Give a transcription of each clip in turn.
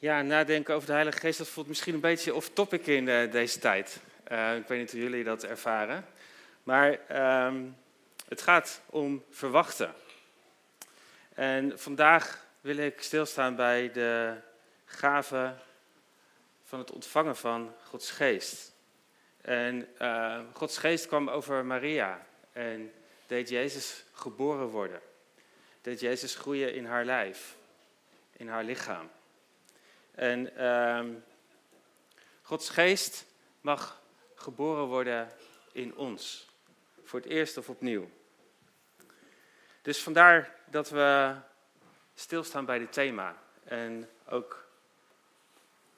Ja, nadenken over de Heilige Geest, dat voelt misschien een beetje off-topic in uh, deze tijd. Uh, ik weet niet hoe jullie dat ervaren. Maar ehm, het gaat om verwachten. En vandaag wil ik stilstaan bij de gave van het ontvangen van Gods Geest. En uh, Gods Geest kwam over Maria en deed Jezus geboren worden. Deed Jezus groeien in haar lijf, in haar lichaam. En uh, Gods geest mag geboren worden in ons. Voor het eerst of opnieuw. Dus vandaar dat we stilstaan bij dit thema. En ook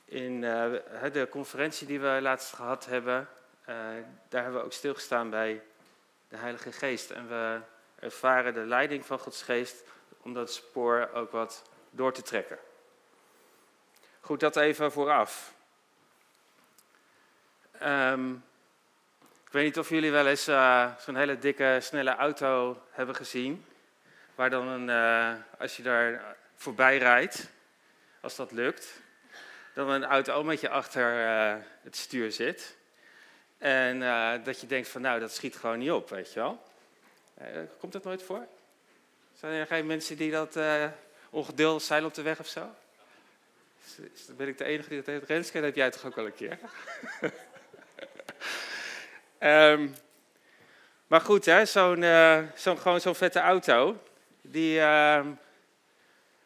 in uh, de conferentie die we laatst gehad hebben, uh, daar hebben we ook stilgestaan bij de Heilige Geest. En we ervaren de leiding van Gods Geest om dat spoor ook wat door te trekken. Goed, dat even vooraf. Um, ik weet niet of jullie wel eens uh, zo'n hele dikke, snelle auto hebben gezien. Waar dan, een, uh, als je daar voorbij rijdt, als dat lukt, dan een auto met je achter uh, het stuur zit. En dat je denkt van nou, dat schiet gewoon niet op, weet je wel. komt dat nooit voor? Zijn er geen mensen die dat ongeduldig zijn op de weg of zo? Ben ik de enige die dat heeft? Renske, dat heb jij toch ook wel een keer? um, maar goed, zo'n uh, zo, gewoon zo'n vette auto, die, uh,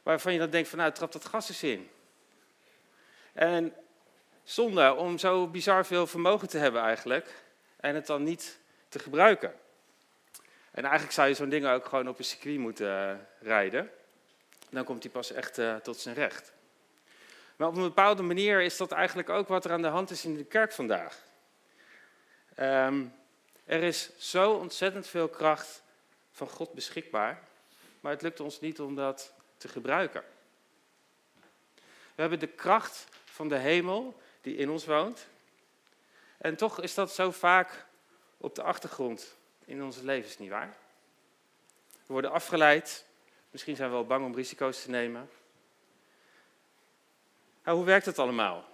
waarvan je dan denkt van nou, trap dat gas eens in. En zonde om zo bizar veel vermogen te hebben eigenlijk, en het dan niet te gebruiken. En eigenlijk zou je zo'n ding ook gewoon op een circuit moeten uh, rijden. Dan komt hij pas echt uh, tot zijn recht. Maar op een bepaalde manier is dat eigenlijk ook wat er aan de hand is in de kerk vandaag. Um, er is zo ontzettend veel kracht van God beschikbaar, maar het lukt ons niet om dat te gebruiken. We hebben de kracht van de hemel die in ons woont. En toch is dat zo vaak op de achtergrond in onze levens, nietwaar? We worden afgeleid. Misschien zijn we wel bang om risico's te nemen. Hoe werkt het allemaal?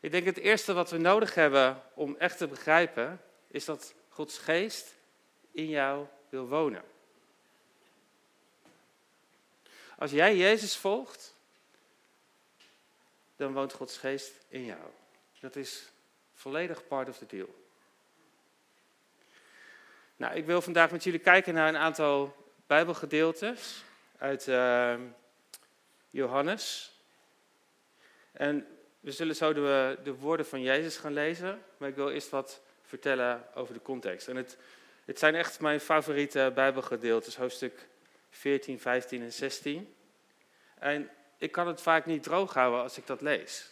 Ik denk het eerste wat we nodig hebben om echt te begrijpen, is dat Gods geest in jou wil wonen. Als jij Jezus volgt, dan woont Gods geest in jou. Dat is volledig part of the deal. Nou, ik wil vandaag met jullie kijken naar een aantal Bijbelgedeeltes uit uh, Johannes. En we zullen zo de, de, woorden van Jezus gaan lezen, maar ik wil eerst wat vertellen over de context. En het, het zijn echt mijn favoriete Bijbelgedeeltes, hoofdstuk 14, 15 en 16. En ik kan het vaak niet droog houden als ik dat lees.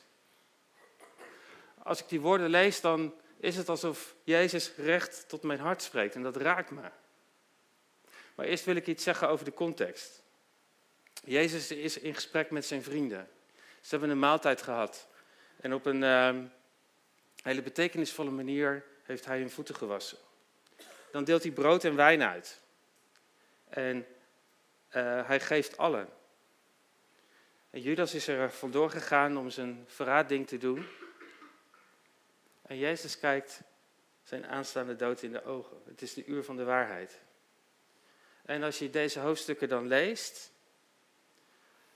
Als ik die woorden lees, dan is het alsof Jezus recht tot mijn hart spreekt en dat raakt me. Maar eerst wil ik iets zeggen over de context. Jezus is in gesprek met zijn vrienden. Ze hebben een maaltijd gehad. En op een uh, hele betekenisvolle manier heeft hij hun voeten gewassen. Dan deelt hij brood en wijn uit. En uh, hij geeft allen. En Judas is er vandoor gegaan om zijn verraadding te doen. En Jezus kijkt zijn aanstaande dood in de ogen. Het is de uur van de waarheid. En als je deze hoofdstukken dan leest,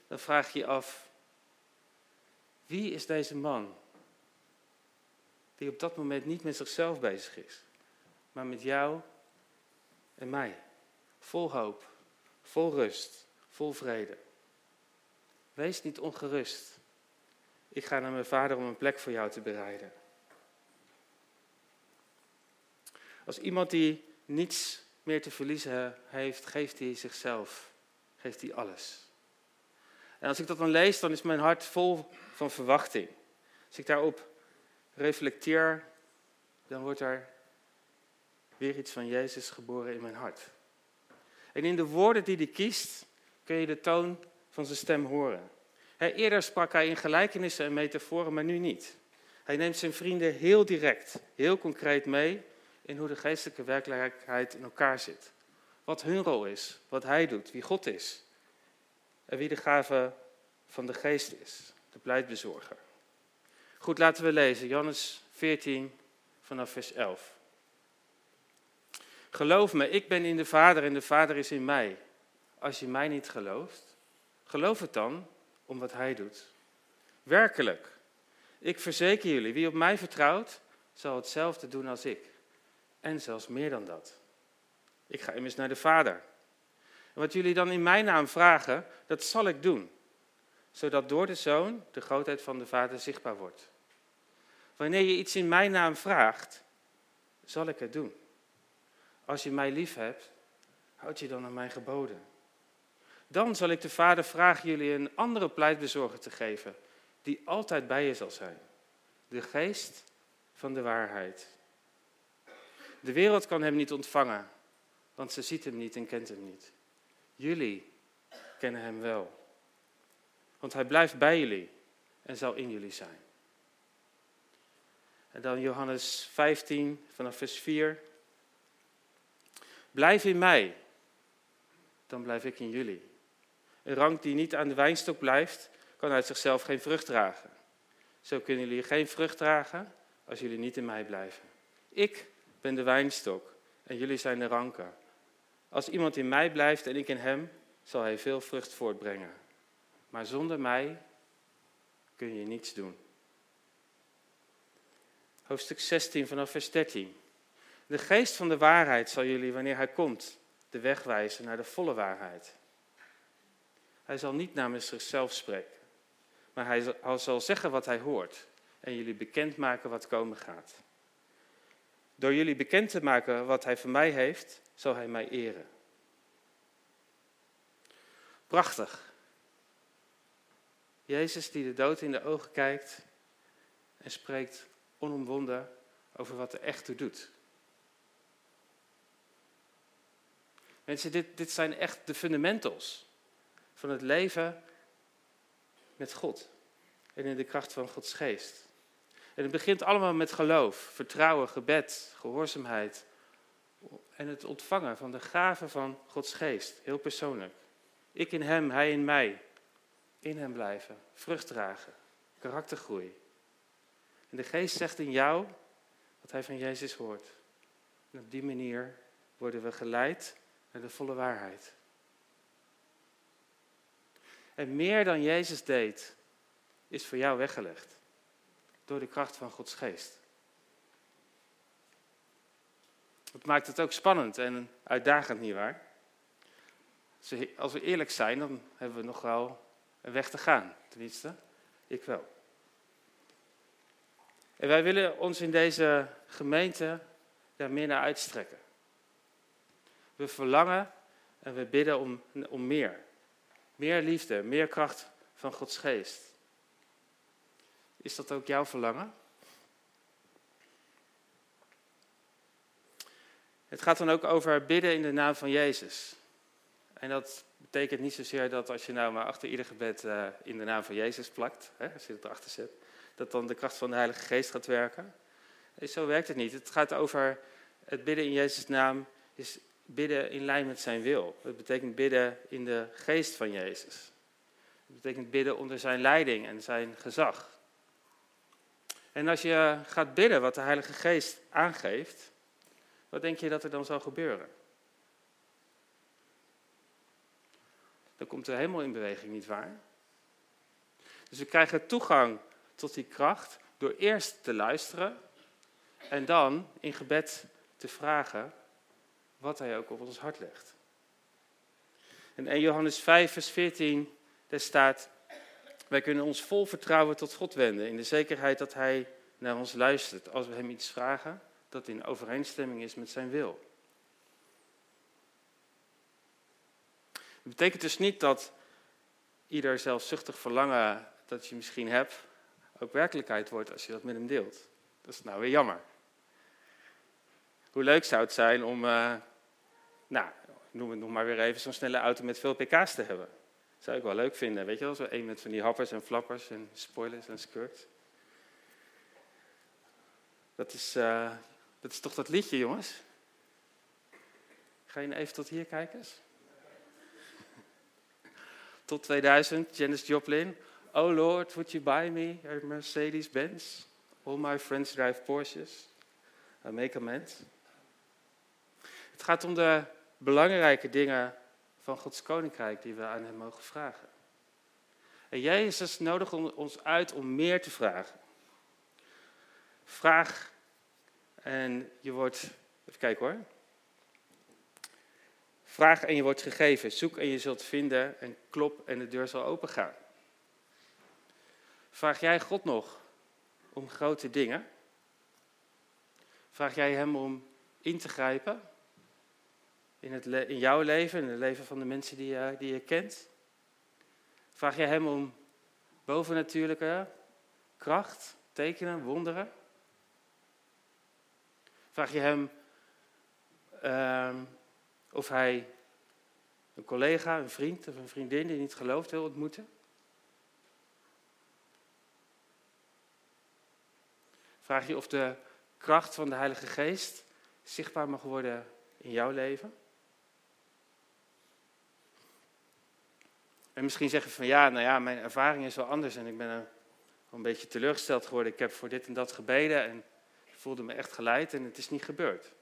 dan vraag je je af, wie is deze man? Die op dat moment niet met zichzelf bezig is, maar met jou en mij. Vol hoop, vol rust, vol vrede. Wees niet ongerust. Ik ga naar mijn vader om een plek voor jou te bereiden. Als iemand die niets meer te verliezen heeft, geeft hij zichzelf, geeft hij alles. En als ik dat dan lees, dan is mijn hart vol van verwachting. Als ik daarop reflecteer, dan wordt er weer iets van Jezus geboren in mijn hart. En in de woorden die hij kiest, kun je de toon van zijn stem horen. eerder sprak hij in gelijkenissen en metaforen, maar nu niet. Hij neemt zijn vrienden heel direct, heel concreet mee in hoe de geestelijke werkelijkheid in elkaar zit. Wat hun rol is, wat hij doet, wie God is. En wie de gave van de geest is, de pleitbezorger. Goed, laten we lezen. Johannes 14 vanaf vers 11. Geloof me, ik ben in de Vader en de Vader is in mij. Als je mij niet gelooft, geloof het dan om wat Hij doet. Werkelijk, ik verzeker jullie, wie op mij vertrouwt, zal hetzelfde doen als ik. En zelfs meer dan dat. Ik ga immers naar de Vader. Wat jullie dan in mijn naam vragen, dat zal ik doen. Zodat door de Zoon de grootheid van de Vader zichtbaar wordt. Wanneer je iets in mijn naam vraagt, zal ik het doen. Als je mij lief hebt, houd je dan aan mijn geboden. Dan zal ik de Vader vragen jullie een andere pleitbezorger te geven, die altijd bij je zal zijn. De geest van de waarheid. De wereld kan hem niet ontvangen, want ze ziet hem niet en kent hem niet. Jullie kennen hem wel, want hij blijft bij jullie en zal in jullie zijn. En dan Johannes 15 vanaf vers 4. Blijf in mij, dan blijf ik in jullie. Een rank die niet aan de wijnstok blijft, kan uit zichzelf geen vrucht dragen. Zo kunnen jullie geen vrucht dragen als jullie niet in mij blijven. Ik ben de wijnstok en jullie zijn de ranken. Als iemand in mij blijft en ik in hem, zal hij veel vrucht voortbrengen. Maar zonder mij kun je niets doen. Hoofdstuk 16 vanaf vers 13. De geest van de waarheid zal jullie, wanneer hij komt, de weg wijzen naar de volle waarheid. Hij zal niet namens zichzelf spreken, maar hij zal zeggen wat hij hoort en jullie bekendmaken wat komen gaat. Door jullie bekend te maken wat hij van mij heeft, zal hij mij eren. Prachtig. Jezus die de dood in de ogen kijkt en spreekt onomwonden over wat er echt toe doet. Mensen, dit, dit zijn echt de fundamentals van het leven met God en in de kracht van Gods geest. En het begint allemaal met geloof, vertrouwen, gebed, gehoorzaamheid en het ontvangen van de gave van Gods geest, heel persoonlijk. Ik in Hem, Hij in mij. In Hem blijven, vrucht dragen, karaktergroei. En de geest zegt in jou wat hij van Jezus hoort. En op die manier worden we geleid naar de volle waarheid. En meer dan Jezus deed, is voor jou weggelegd. Door de kracht van Gods geest. Dat maakt het ook spannend en uitdagend, nietwaar? Als we eerlijk zijn, dan hebben we nog wel een weg te gaan. Tenminste, ik wel. En wij willen ons in deze gemeente daar meer naar uitstrekken. We verlangen en we bidden om, om meer. Meer liefde, meer kracht van Gods geest. Is dat ook jouw verlangen? Het gaat dan ook over bidden in de naam van Jezus. En dat betekent niet zozeer dat als je nou maar achter ieder gebed uh, in de naam van Jezus plakt, hè, als je het erachter zet, dat dan de kracht van de Heilige Geest gaat werken. zo werkt het niet. Het gaat over het bidden in Jezus' naam, is bidden in lijn met zijn wil. Het betekent bidden in de geest van Jezus. Het betekent bidden onder zijn leiding en zijn gezag. En als je gaat bidden wat de Heilige Geest aangeeft, wat denk je dat er dan zal gebeuren? Dan komt de hemel in beweging, niet waar? Dus we krijgen toegang tot die kracht door eerst te luisteren en dan in gebed te vragen wat hij ook op ons hart legt. In 1 Johannes 5, vers 14, daar staat, wij kunnen ons vol vertrouwen tot God wenden, in de zekerheid dat hij naar ons luistert als we hem iets vragen dat in overeenstemming is met zijn wil. Het betekent dus niet dat ieder zelfzuchtig verlangen dat je misschien hebt, ook werkelijkheid wordt als je dat met hem deelt. Dat is nou weer jammer. Hoe leuk zou het zijn om, uh, nou, noem het nog maar weer even, zo'n snelle auto met veel pk's te hebben. Zou ik wel leuk vinden, weet je wel, zo één met van die happers en flappers en spoilers en skirts. Dat is, uh, dat is toch dat liedje, jongens? Ga je even tot hier kijken? tot 2000, Janis Joplin. Oh Lord, would you buy me a Mercedes-Benz? All my friends drive Porsches. I make amends. Het gaat om de belangrijke dingen van Gods koninkrijk die we aan hem mogen vragen. En Jezus nodigt ons uit om meer te vragen. Vraag en je wordt, even kijken hoor. Vraag en je wordt gegeven. Zoek en je zult vinden. En klop en de deur zal opengaan. Vraag jij God nog om grote dingen? Vraag jij Hem om in te grijpen in, het in jouw leven, in het leven van de mensen die je, die je kent? Vraag jij Hem om bovennatuurlijke kracht, tekenen, wonderen? Vraag je Hem uh, of Hij een collega, een vriend of een vriendin die niet gelooft wil ontmoeten? Vraag je of de kracht van de Heilige Geest zichtbaar mag worden in jouw leven? En misschien zeggen van ja, nou ja, mijn ervaring is wel anders en ik ben een, een beetje teleurgesteld geworden. Ik heb voor dit en dat gebeden en voelde me echt geleid en het is niet gebeurd.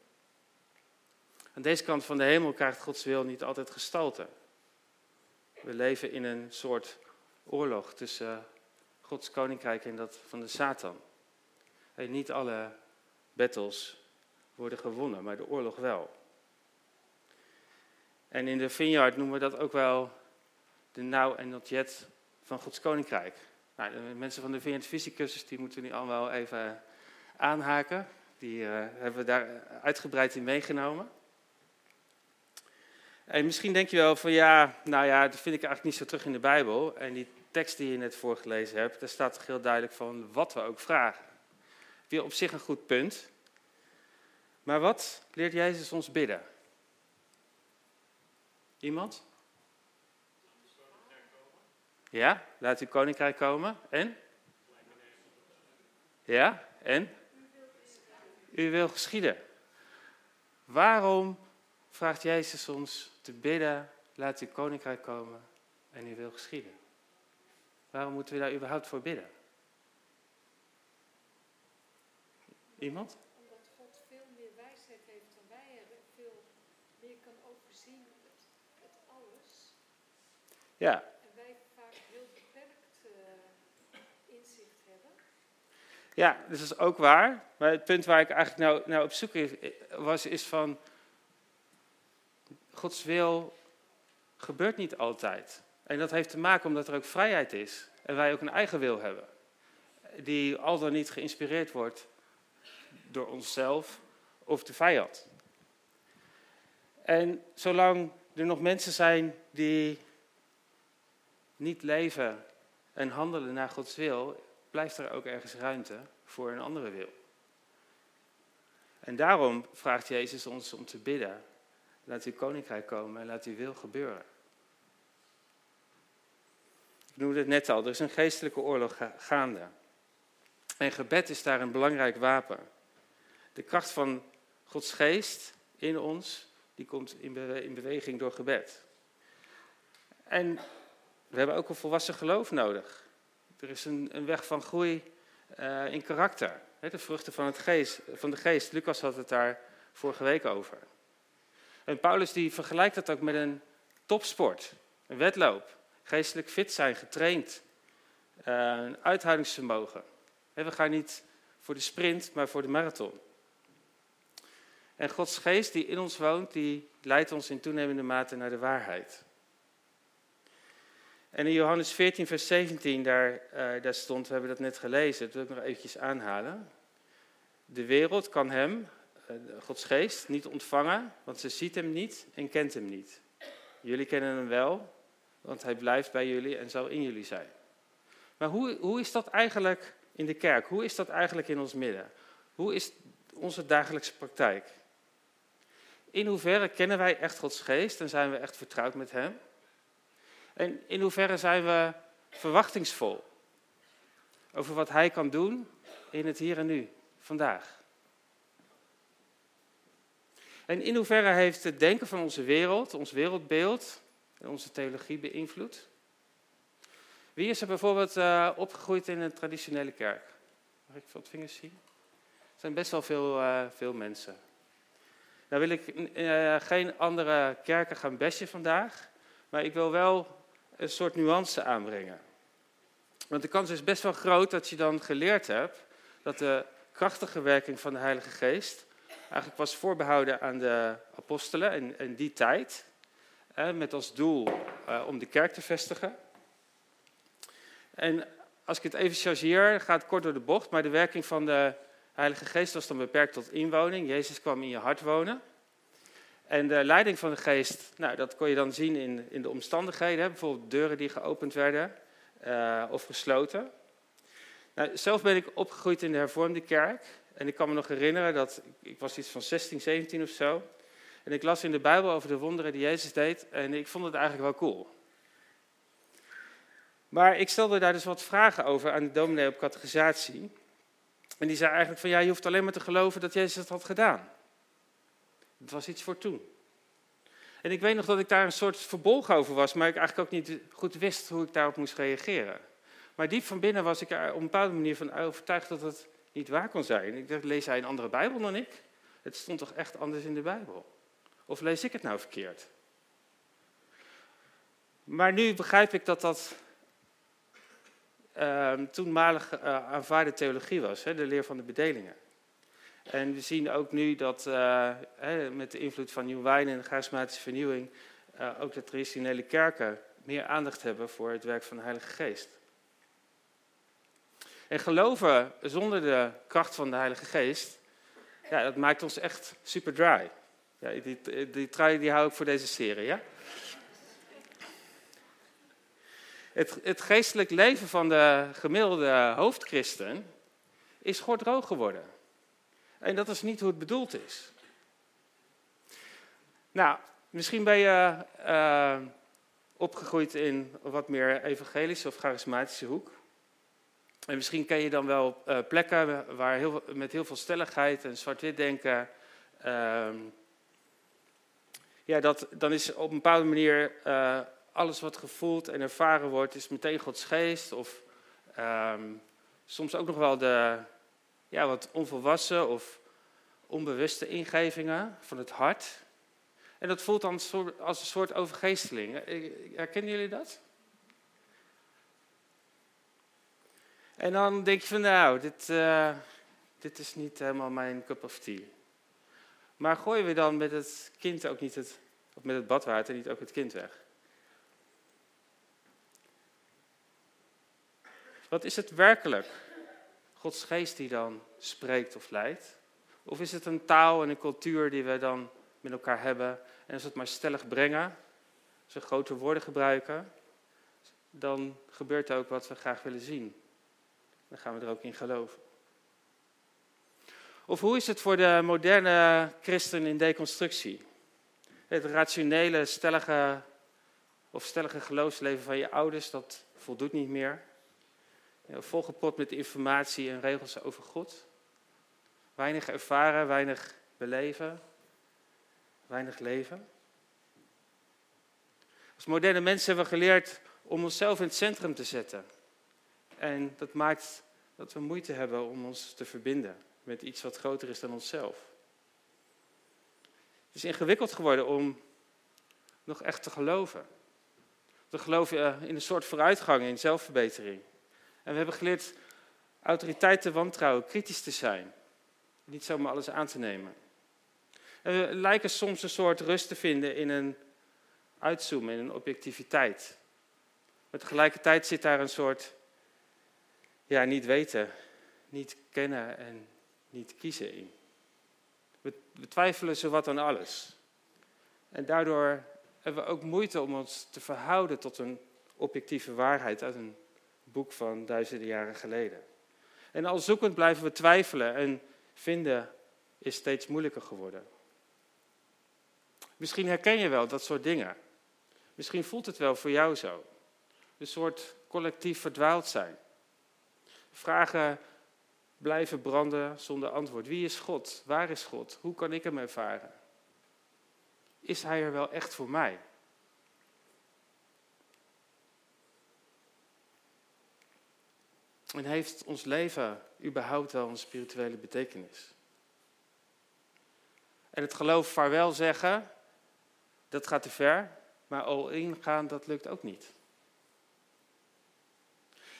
Aan deze kant van de hemel krijgt Gods wil niet altijd gestalte. We leven in een soort oorlog tussen Gods koninkrijk en dat van de Satan. En niet alle battles worden gewonnen, maar de oorlog wel. En in de vineyard noemen we dat ook wel de now en not yet van Gods koninkrijk. Nou, de mensen van de Vineyard Fysicus die moeten nu allemaal even aanhaken. Die uh, hebben we daar uitgebreid in meegenomen. En misschien denk je wel van ja, nou ja, dat vind ik eigenlijk niet zo terug in de Bijbel. En die tekst die je net voorgelezen hebt, daar staat toch heel duidelijk van wat we ook vragen. Weer op zich een goed punt. Maar wat leert Jezus ons bidden? Iemand? Ja, laat uw koninkrijk komen. En? Ja, en? U wil geschieden. Waarom vraagt Jezus ons te bidden, laat uw koninkrijk komen en u wil geschieden? Waarom moeten we daar überhaupt voor bidden? Iemand? Omdat God veel meer wijsheid heeft dan wij hebben, veel meer kan overzien alles. Ja, En wij vaak heel beperkt uh, inzicht hebben. Ja, dus dat is ook waar. Maar het punt waar ik eigenlijk nou, nou op zoek was, is van... Gods wil gebeurt niet altijd. En dat heeft te maken omdat er ook vrijheid is. En wij ook een eigen wil hebben. Die al dan niet geïnspireerd wordt door onszelf of de vijand. En zolang er nog mensen zijn die niet leven en handelen naar Gods wil, blijft er ook ergens ruimte voor een andere wil. En daarom vraagt Jezus ons om te bidden. Laat uw koninkrijk komen en laat uw wil gebeuren. Ik noemde het net al, er is een geestelijke oorlog gaande. En gebed is daar een belangrijk wapen. De kracht van Gods geest in ons, die komt in beweging door gebed. En we hebben ook een volwassen geloof nodig. Er is een, een weg van groei uh, in karakter. de vruchten van, het geest, van de geest. Lucas had het daar vorige week over. En Paulus die vergelijkt dat ook met een topsport. Een wedloop. Geestelijk fit zijn, getraind. Uh, uithoudingsvermogen. we gaan niet voor de sprint, maar voor de marathon. En Gods geest die in ons woont, die leidt ons in toenemende mate naar de waarheid. En in Johannes 14, vers 17, daar, uh, daar stond, we hebben dat net gelezen, dat wil ik nog eventjes aanhalen. De wereld kan hem, uh, Gods geest, niet ontvangen, want ze ziet hem niet en kent hem niet. Jullie kennen hem wel, want hij blijft bij jullie en zal in jullie zijn. Maar hoe, hoe is dat eigenlijk in de kerk? Hoe is dat eigenlijk in ons midden? Hoe is onze dagelijkse praktijk? In hoeverre kennen wij echt Gods geest en zijn we echt vertrouwd met hem? En in hoeverre zijn we verwachtingsvol over wat Hij kan doen in het hier en nu, vandaag? En in hoeverre heeft het denken van onze wereld, ons wereldbeeld en onze theologie beïnvloed? Wie is er bijvoorbeeld uh, opgegroeid in een traditionele kerk? Mag ik wat vingers zien? Er zijn best wel veel, uh, veel mensen. Nou wil ik uh, geen andere kerken gaan bestje vandaag, maar ik wil wel een soort nuance aanbrengen. Want de kans is best wel groot dat je dan geleerd hebt dat de krachtige werking van de Heilige Geest eigenlijk was voorbehouden aan de apostelen in, in die tijd, met als doel om de kerk te vestigen. En als ik het even chargeer, gaat kort door de bocht, maar de werking van de Heilige Geest was dan beperkt tot inwoning. Jezus kwam in je hart wonen. En de leiding van de geest, nou, dat kon je dan zien in, in de omstandigheden. Bijvoorbeeld deuren die geopend werden uh, of gesloten. Nou, zelf ben ik opgegroeid in de hervormde kerk. En ik kan me nog herinneren dat, ik was iets van 16, 17 of zo. En ik las in de Bijbel over de wonderen die Jezus deed. En ik vond het eigenlijk wel cool. Maar ik stelde daar dus wat vragen over aan de dominee op categorisatie. En die zei eigenlijk van ja, je hoeft alleen maar te geloven dat Jezus het had gedaan. Het was iets voor toen. En ik weet nog dat ik daar een soort verbolgen over was, maar ik eigenlijk ook niet goed wist hoe ik daarop moest reageren. Maar diep van binnen was ik er op een bepaalde manier van overtuigd dat het niet waar kon zijn. Ik dacht, lees hij een andere Bijbel dan ik? Het stond toch echt anders in de Bijbel? Of lees ik het nou verkeerd? Maar nu begrijp ik dat dat uh, toenmalig uh, aanvaarde theologie was, hè, de leer van de bedelingen. En we zien ook nu dat hè, met de invloed van nieuw wijn en de charismatische vernieuwing uh, ook de traditionele kerken meer aandacht hebben voor het werk van de Heilige Geest. En geloven zonder de kracht van de Heilige Geest, ja, dat maakt ons echt super dry. Ja, die, die trui die hou ik voor deze serie, ja? Het, het geestelijk leven van de gemiddelde hoofdchristen is droog geworden. En dat is niet hoe het bedoeld is. Nou, misschien ben je uh, opgegroeid in wat meer evangelische of charismatische hoek. En misschien ken je dan wel uh, plekken waar heel, met heel veel stelligheid en zwart-wit denken. Uh, ja, dat, dan is op een bepaalde manier uh, alles wat gevoeld en ervaren wordt, is meteen Gods geest. Of um, soms ook nog wel de ja, wat onvolwassen of onbewuste ingevingen van het hart. En dat voelt dan als een soort overgeesteling. Herkennen jullie dat? En dan denk je van nou, dit, uh, dit is niet helemaal mijn cup of tea. Maar gooien we dan met het kind ook niet het, of met het badwater niet ook het kind weg? Wat is het werkelijk? Gods geest die dan spreekt of leidt? Of is het een taal en een cultuur die we dan met elkaar hebben en als we het maar stellig brengen, als we grote woorden gebruiken, dan gebeurt er ook wat we graag willen zien. Dan gaan we er ook in geloven. Of hoe is het voor de moderne christen in deconstructie? Het rationele, stellige of stellige geloofsleven van je ouders, dat voldoet niet meer volgepot met informatie en regels over God. Weinig ervaren, weinig beleven, weinig leven. Als moderne mensen hebben we geleerd om onszelf in het centrum te zetten. En dat maakt dat we moeite hebben om ons te verbinden met iets wat groter is dan onszelf. Het is ingewikkeld geworden om nog echt te geloven. Te geloven in een soort vooruitgang, in zelfverbetering. En we hebben geleerd autoriteit te wantrouwen, kritisch te zijn. Niet zomaar alles aan te nemen. En we lijken soms een soort rust te vinden in een uitzoomen, in een objectiviteit. Maar tegelijkertijd zit daar een soort, ja, niet weten, niet kennen en niet kiezen in. We, we twijfelen zowat aan alles. En daardoor hebben we ook moeite om ons te verhouden tot een objectieve waarheid uit een boek van duizenden jaren geleden. En al zoekend blijven we twijfelen en vinden is steeds moeilijker geworden. Misschien herken je wel dat soort dingen. Misschien voelt het wel voor jou zo. Een soort collectief verdwaald zijn. Vragen blijven branden zonder antwoord. Wie is God? Waar is God? Hoe kan ik hem ervaren? Is Hij er wel echt voor mij? En heeft ons leven überhaupt wel een spirituele betekenis? En het geloof vaarwel zeggen, dat gaat te ver, maar al ingaan, dat lukt ook niet.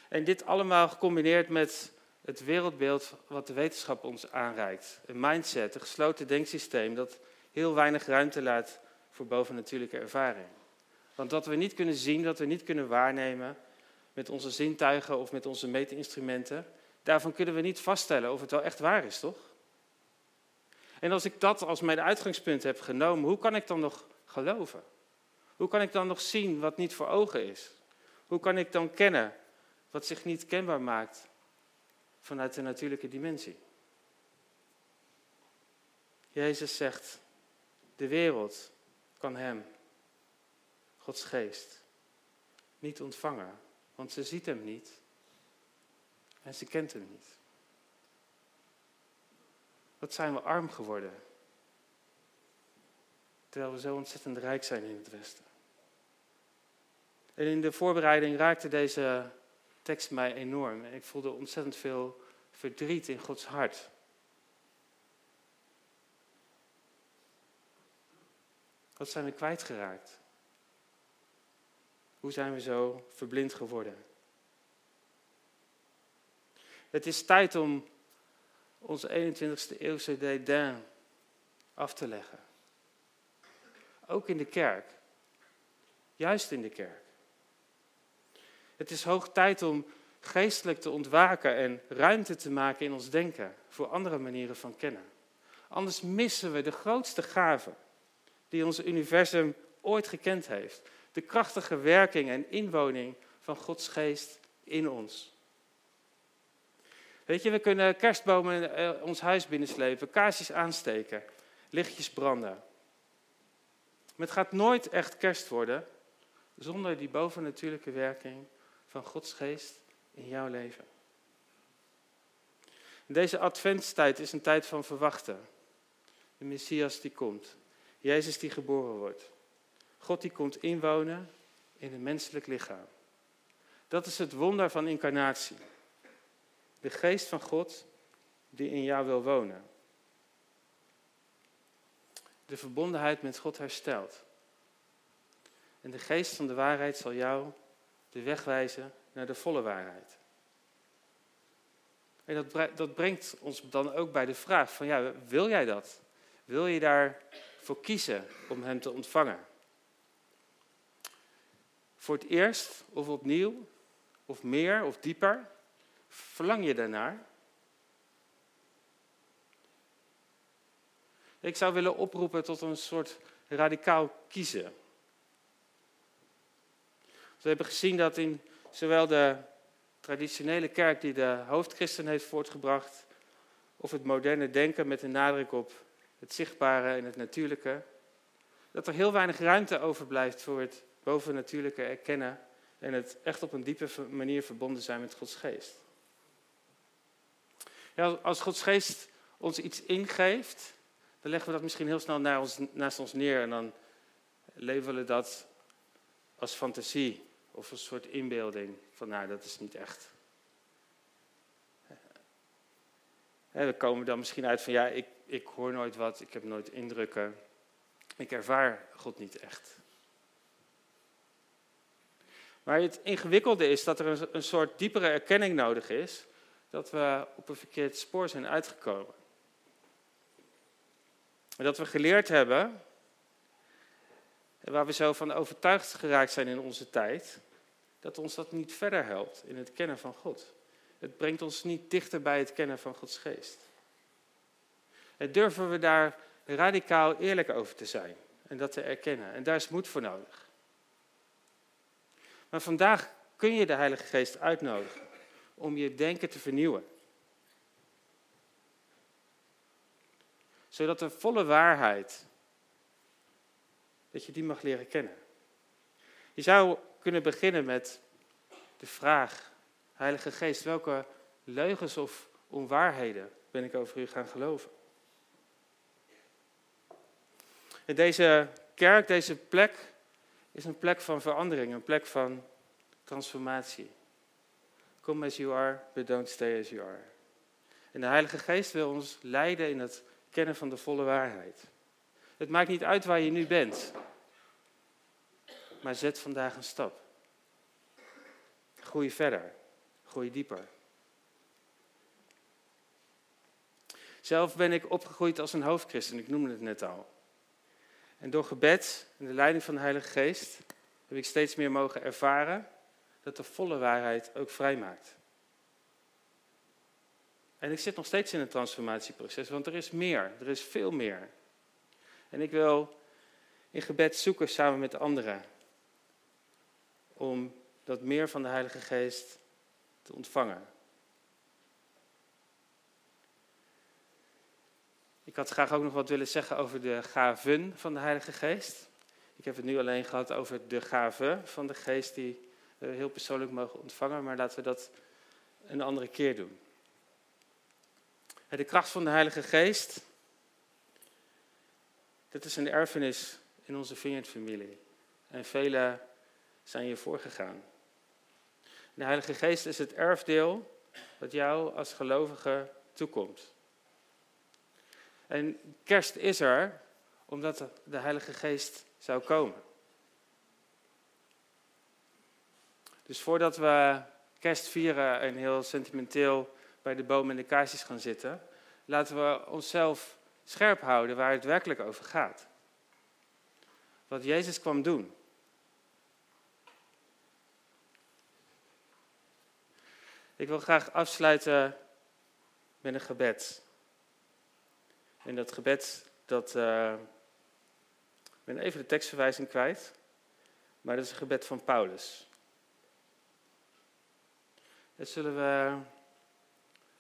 En dit allemaal gecombineerd met het wereldbeeld wat de wetenschap ons aanreikt. Een mindset, een gesloten denksysteem dat heel weinig ruimte laat voor bovennatuurlijke ervaring. Want wat we niet kunnen zien, wat we niet kunnen waarnemen met onze zintuigen of met onze meetinstrumenten, daarvan kunnen we niet vaststellen of het wel echt waar is, toch? En als ik dat als mijn uitgangspunt heb genomen, hoe kan ik dan nog geloven? Hoe kan ik dan nog zien wat niet voor ogen is? Hoe kan ik dan kennen wat zich niet kenbaar maakt vanuit de natuurlijke dimensie? Jezus zegt, de wereld kan Hem, Gods geest, niet ontvangen, want ze ziet Hem niet en ze kent Hem niet. Wat zijn we arm geworden, terwijl we zo ontzettend rijk zijn in het Westen. En in de voorbereiding raakte deze tekst mij enorm. En ik voelde ontzettend veel verdriet in Gods hart. Wat zijn we kwijtgeraakt? Hoe zijn we zo verblind geworden? Het is tijd om onze 21ste eeuwse dédain af te leggen. Ook in de kerk. Juist in de kerk. Het is hoog tijd om geestelijk te ontwaken en ruimte te maken in ons denken voor andere manieren van kennen. Anders missen we de grootste gave die ons universum ooit gekend heeft. De krachtige werking en inwoning van Gods geest in ons. Weet je, we kunnen kerstbomen eh, ons huis binnenslepen, kaarsjes aansteken, lichtjes branden. Maar het gaat nooit echt kerst worden zonder die bovennatuurlijke werking van Gods geest in jouw leven. Deze adventstijd is een tijd van verwachten. De Messias die komt. Jezus die geboren wordt. God die komt inwonen in een menselijk lichaam. Dat is het wonder van incarnatie. De geest van God die in jou wil wonen. De verbondenheid met God herstelt. En de geest van de waarheid zal jou de weg wijzen naar de volle waarheid. En dat, brengt ons dan ook bij de vraag van, ja, wil jij dat? Wil je daarvoor kiezen om Hem te ontvangen? Voor het eerst of opnieuw, of meer of dieper, verlang je daarnaar? Ik zou willen oproepen tot een soort radicaal kiezen. We hebben gezien dat in zowel de traditionele kerk die de hoofdchristen heeft voortgebracht, of het moderne denken met een nadruk op het zichtbare en het natuurlijke, dat er heel weinig ruimte overblijft voor het bovennatuurlijke erkennen en het echt op een diepe manier verbonden zijn met Gods geest. Ja, als Gods geest ons iets ingeeft, dan leggen we dat misschien heel snel naast ons neer en dan leven we dat als fantasie of een soort inbeelding van, nou, dat is niet echt. En we komen dan misschien uit van, ja, ik, ik hoor nooit wat, ik heb nooit indrukken. Ik ervaar God niet echt. Maar het ingewikkelde is dat er een, een soort diepere erkenning nodig is dat we op een verkeerd spoor zijn uitgekomen. En dat we geleerd hebben, en waar we zo van overtuigd geraakt zijn in onze tijd, dat ons dat niet verder helpt in het kennen van God. Het brengt ons niet dichter bij het kennen van Gods geest. En durven we daar radicaal eerlijk over te zijn en dat te erkennen. En daar is moed voor nodig. Maar vandaag kun je de Heilige Geest uitnodigen om je denken te vernieuwen. Zodat de volle waarheid, dat je die mag leren kennen. Je zou kunnen beginnen met de vraag, Heilige Geest, welke leugens of onwaarheden ben ik over u gaan geloven? En deze kerk, deze plek, is een plek van verandering, een plek van transformatie. Come as you are, but don't stay as you are. En de Heilige Geest wil ons leiden in het kennen van de volle waarheid. Het maakt niet uit waar je nu bent, maar zet vandaag een stap. Groei verder, groei dieper. Zelf ben ik opgegroeid als een hoofdchristen, ik noemde het net al. En door gebed en de leiding van de Heilige Geest heb ik steeds meer mogen ervaren dat de volle waarheid ook vrijmaakt. En ik zit nog steeds in een transformatieproces, want er is meer, er is veel meer. En ik wil in gebed zoeken samen met anderen om dat meer van de Heilige Geest te ontvangen. Ik had graag ook nog wat willen zeggen over de gaven van de Heilige Geest. Ik heb het nu alleen gehad over de gaven van de Geest die we heel persoonlijk mogen ontvangen, maar laten we dat een andere keer doen. De kracht van de Heilige Geest, dit is een erfenis in onze Vineyard-familie. En velen zijn hiervoor gegaan. De Heilige Geest is het erfdeel dat jou als gelovige toekomt. En kerst is er omdat de Heilige Geest zou komen. Dus voordat we kerst vieren en heel sentimenteel bij de boom en de kaarsjes gaan zitten, laten we onszelf scherp houden waar het werkelijk over gaat. Wat Jezus kwam doen. Ik wil graag afsluiten met een gebed. En dat gebed, dat. Uh, ik ben even de tekstverwijzing kwijt. Maar dat is een gebed van Paulus. En zullen we,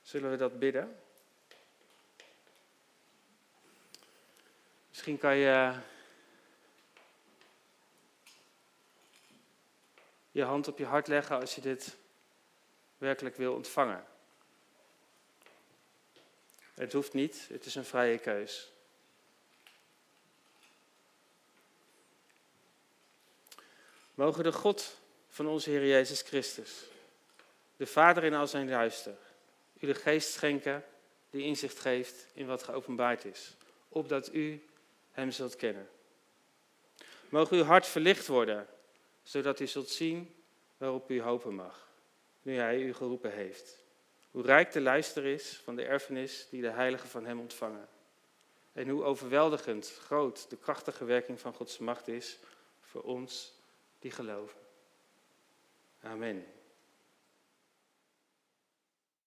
zullen we dat bidden? Misschien kan je je hand op je hart leggen als je dit werkelijk wil ontvangen. Het hoeft niet, het is een vrije keus. Mogen de God van onze Heer Jezus Christus, de Vader in al zijn luister, u de geest schenken die inzicht geeft in wat geopenbaard is, opdat u Hem zult kennen. Mogen uw hart verlicht worden, zodat u zult zien waarop u hopen mag, nu Hij u geroepen heeft. Hoe rijk de luister is van de erfenis die de heiligen van Hem ontvangen. En hoe overweldigend groot de krachtige werking van Gods macht is voor ons die geloven. Amen.